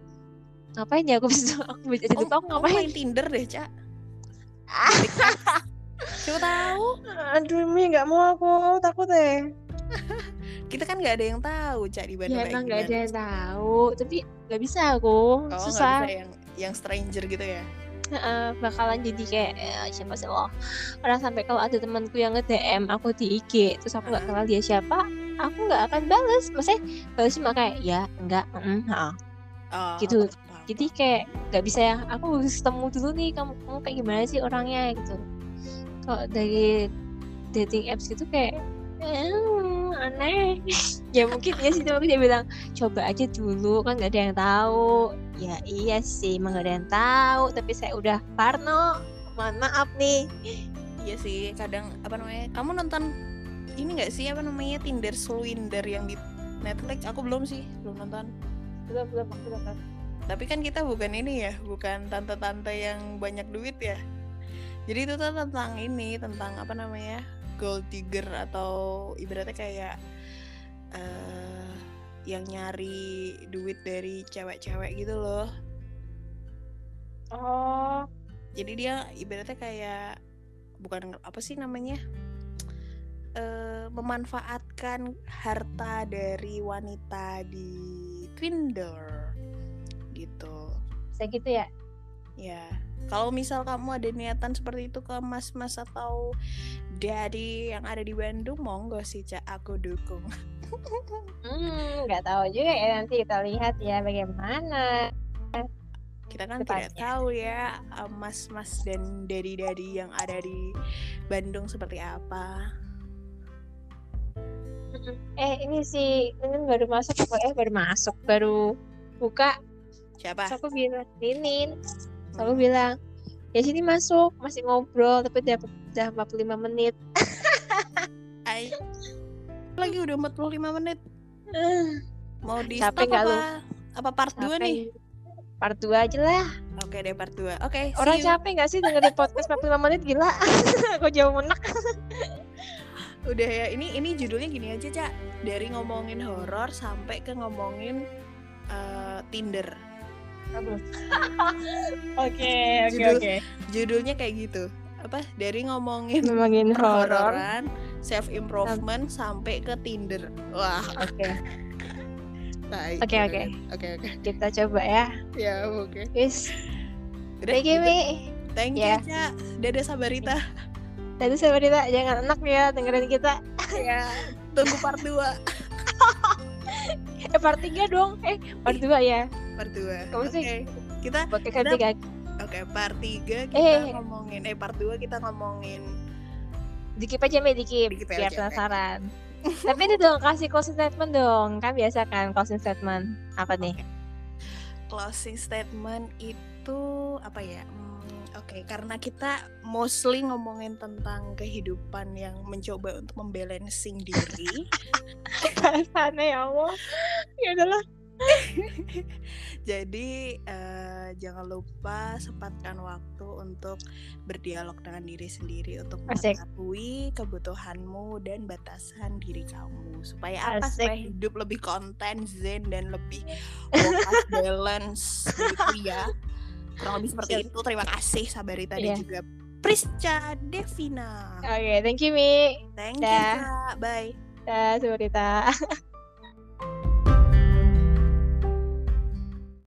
ngapain ya aku bisa *laughs* aku bisa jadi Oh, aku kamu ngapain? Main Tinder deh, Cak. *laughs* Siapa tahu? aduh mi nggak mau aku. Takut deh. *laughs* Kita kan nggak ada yang tahu, Cak, di Bandung ya emang nggak ada yang tahu. Tapi nggak bisa aku. Oh, nggak susah. bisa yang yang stranger gitu ya. Heeh, bakalan jadi kayak eh, siapa sih lo orang sampai kalau ada temanku yang nge DM aku di IG terus aku nggak kenal dia siapa aku nggak akan balas maksudnya balas cuma kayak ya enggak mm, heeh. Oh, Gitu. jadi kayak nggak bisa yang aku harus ketemu dulu nih kamu kamu kayak gimana sih orangnya gitu kalau dari dating apps gitu kayak "Eh, aneh *laughs* ya mungkin ya sih tapi dia bilang coba aja dulu kan nggak ada yang tahu ya iya sih emang nggak ada yang tahu tapi saya udah parno mohon maaf nih Iya sih, kadang apa namanya? Kamu nonton ini nggak sih apa namanya Tinder Swindler yang di Netflix? Aku belum sih, belum nonton. belum belum aku belum Tapi kan kita bukan ini ya, bukan tante-tante yang banyak duit ya. Jadi itu tuh tentang ini, tentang apa namanya? Gold digger atau ibaratnya kayak eh yang nyari duit dari cewek-cewek gitu loh. oh Jadi dia ibaratnya kayak bukan apa sih namanya? eh memanfaatkan harta dari wanita di Tinder gitu. saya gitu ya Ya, kalau misal kamu ada niatan seperti itu ke mas-mas atau daddy yang ada di Bandung, monggo sih cak aku dukung. hmm nggak tahu juga ya nanti kita lihat ya bagaimana Kita kan Depannya. tidak tahu ya eh, mas-mas dan daddy-daddy yang ada di Bandung seperti apa. Eh ini si Ninin baru masuk kok eh baru masuk baru buka Siapa? terus aku bilang Ninin aku Hmm. bilang ya sini masuk masih ngobrol tapi udah udah 45 menit Ay. Lagi udah 45 menit. *sighs* Mau di Capek stop nggak lu? apa? Apa part 2 nih? part 2 aja lah Oke deh part 2. Oke, see orang capek gak sih dengerin podcast 45 menit gila *laughs* aku jauh menek *laughs* Udah ya, ini ini judulnya gini aja, Cak. Dari ngomongin horor sampai ke ngomongin eh, Tinder. *laughs* oke Judul- Judulnya kayak gitu. Apa? Dari ngomongin ngomongin horor self improvement sampai ke Tinder. Wah, oke baik. Oke, oke. Oke, oke. kita coba ya Ya, oke. wis thank you. Mi Thank you, Ya. Cak. Dadah Sabarita. tadi saya berita jangan enak ya dengerin kita ya, tunggu part 2. *laughs* eh part 3 dong. Eh part 2 ya. Part 2. Kamu Oke. sih- Kita pakai ketiga Oke, part 3 kita Eh. ngomongin eh part 2 kita ngomongin dikip aja Mi dikip Dikip biar aja, penasaran. Tapi ini dong kasih closing statement dong. Kan biasa kan closing statement. Apa nih? Closing statement itu apa ya? Hmm, Oke, karena kita mostly ngomongin tentang kehidupan yang mencoba untuk membalancing diri. *laughs* bahasannya ya Allah ya adalah *laughs* Jadi eh, jangan lupa sempatkan waktu untuk berdialog dengan diri sendiri untuk Asik. mengetahui kebutuhanmu dan batasan diri kamu supaya apa? Asik. Supaya hidup lebih konten, zen dan lebih balance gitu ya. *laughs* Kurang lebih seperti itu. Terima kasih Sabarita dan Iya. juga Prisca Devina. oke thank you Mi Thank you, Dah. Kak. Bye. dah cerita *laughs*